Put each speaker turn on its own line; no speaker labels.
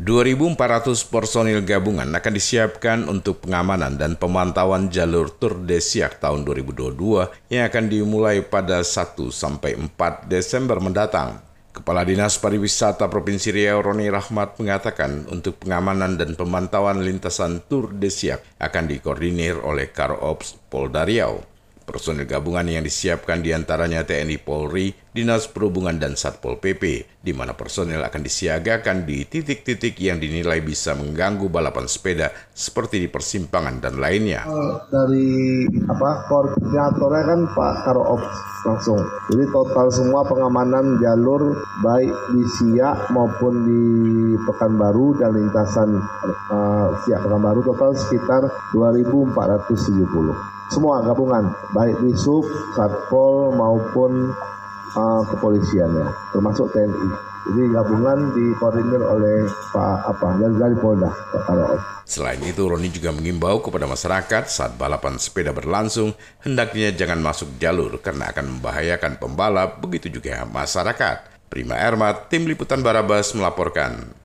2.400 personil gabungan akan disiapkan untuk pengamanan dan pemantauan jalur Tour de Siak tahun 2022 yang akan dimulai pada 1 sampai 4 Desember mendatang. Kepala Dinas Pariwisata Provinsi Riau Roni Rahmat mengatakan untuk pengamanan dan pemantauan lintasan Tour de Siak akan dikoordinir oleh Karops Polda Riau. Personil gabungan yang disiapkan di antaranya TNI Polri, Dinas Perhubungan dan Satpol PP, di mana personil akan disiagakan di titik-titik yang dinilai bisa mengganggu balapan sepeda seperti di persimpangan dan lainnya.
Eh, dari apa koordinatornya kan Pak Karo Ops langsung. Jadi total semua pengamanan jalur baik di Siak maupun di Pekanbaru dan lintasan uh, Siak Pekanbaru total sekitar 2.470 semua gabungan baik di sub, satpol maupun uh, kepolisiannya termasuk TNI. Jadi gabungan dikoordinir oleh Pak apa dari Polda Pak Karo.
Selain itu, Roni juga mengimbau kepada masyarakat saat balapan sepeda berlangsung, hendaknya jangan masuk jalur karena akan membahayakan pembalap, begitu juga masyarakat. Prima Ermat, Tim Liputan Barabas melaporkan.